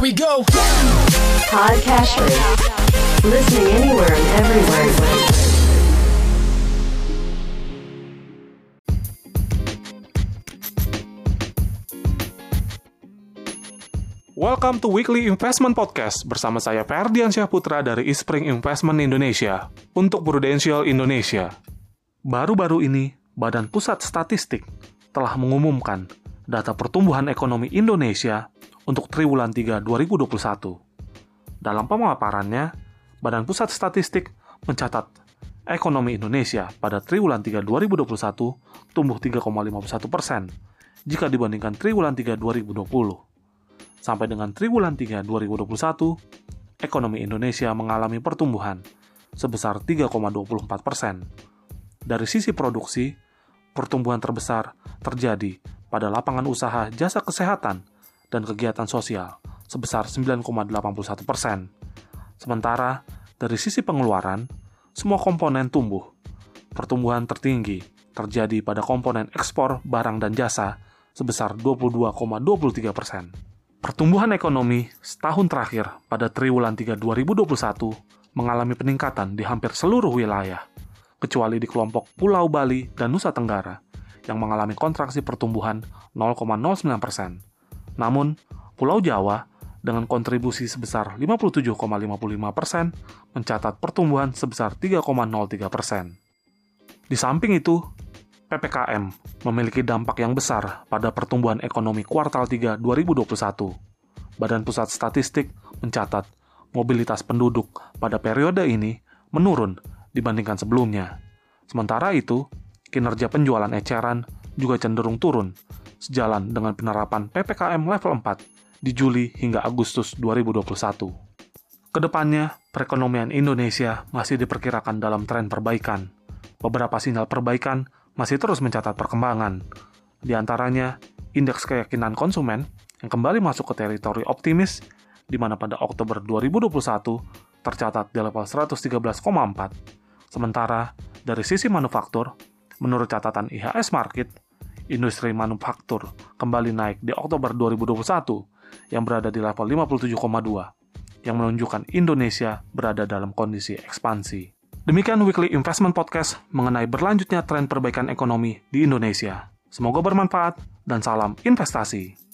Here we go. Podcasters. Listening anywhere and everywhere. Welcome to Weekly Investment Podcast bersama saya Ferdian Syahputra dari Ispring Investment Indonesia untuk Prudential Indonesia. Baru-baru ini, Badan Pusat Statistik telah mengumumkan data pertumbuhan ekonomi Indonesia untuk triwulan 3 2021. Dalam pemaparannya, Badan Pusat Statistik mencatat ekonomi Indonesia pada triwulan 3 2021 tumbuh 3,51 persen jika dibandingkan triwulan 3 2020 sampai dengan triwulan 3 2021, ekonomi Indonesia mengalami pertumbuhan sebesar 3,24 persen. Dari sisi produksi, pertumbuhan terbesar terjadi pada lapangan usaha jasa kesehatan dan kegiatan sosial sebesar 9,81 persen. Sementara dari sisi pengeluaran, semua komponen tumbuh. Pertumbuhan tertinggi terjadi pada komponen ekspor barang dan jasa sebesar 22,23 persen. Pertumbuhan ekonomi setahun terakhir pada triwulan 3 2021 mengalami peningkatan di hampir seluruh wilayah, kecuali di kelompok Pulau Bali dan Nusa Tenggara, yang mengalami kontraksi pertumbuhan 0,09 persen. Namun, Pulau Jawa dengan kontribusi sebesar 57,55 persen mencatat pertumbuhan sebesar 3,03 persen. Di samping itu, PPKM memiliki dampak yang besar pada pertumbuhan ekonomi kuartal 3 2021. Badan Pusat Statistik mencatat mobilitas penduduk pada periode ini menurun dibandingkan sebelumnya. Sementara itu, kinerja penjualan eceran juga cenderung turun sejalan dengan penerapan PPKM level 4 di Juli hingga Agustus 2021. Ke depannya, perekonomian Indonesia masih diperkirakan dalam tren perbaikan. Beberapa sinyal perbaikan masih terus mencatat perkembangan. Di antaranya, indeks keyakinan konsumen yang kembali masuk ke teritori optimis, di mana pada Oktober 2021 tercatat di level 113,4. Sementara, dari sisi manufaktur, menurut catatan IHS Market, industri manufaktur kembali naik di Oktober 2021 yang berada di level 57,2, yang menunjukkan Indonesia berada dalam kondisi ekspansi. Demikian Weekly Investment Podcast mengenai berlanjutnya tren perbaikan ekonomi di Indonesia. Semoga bermanfaat dan salam investasi.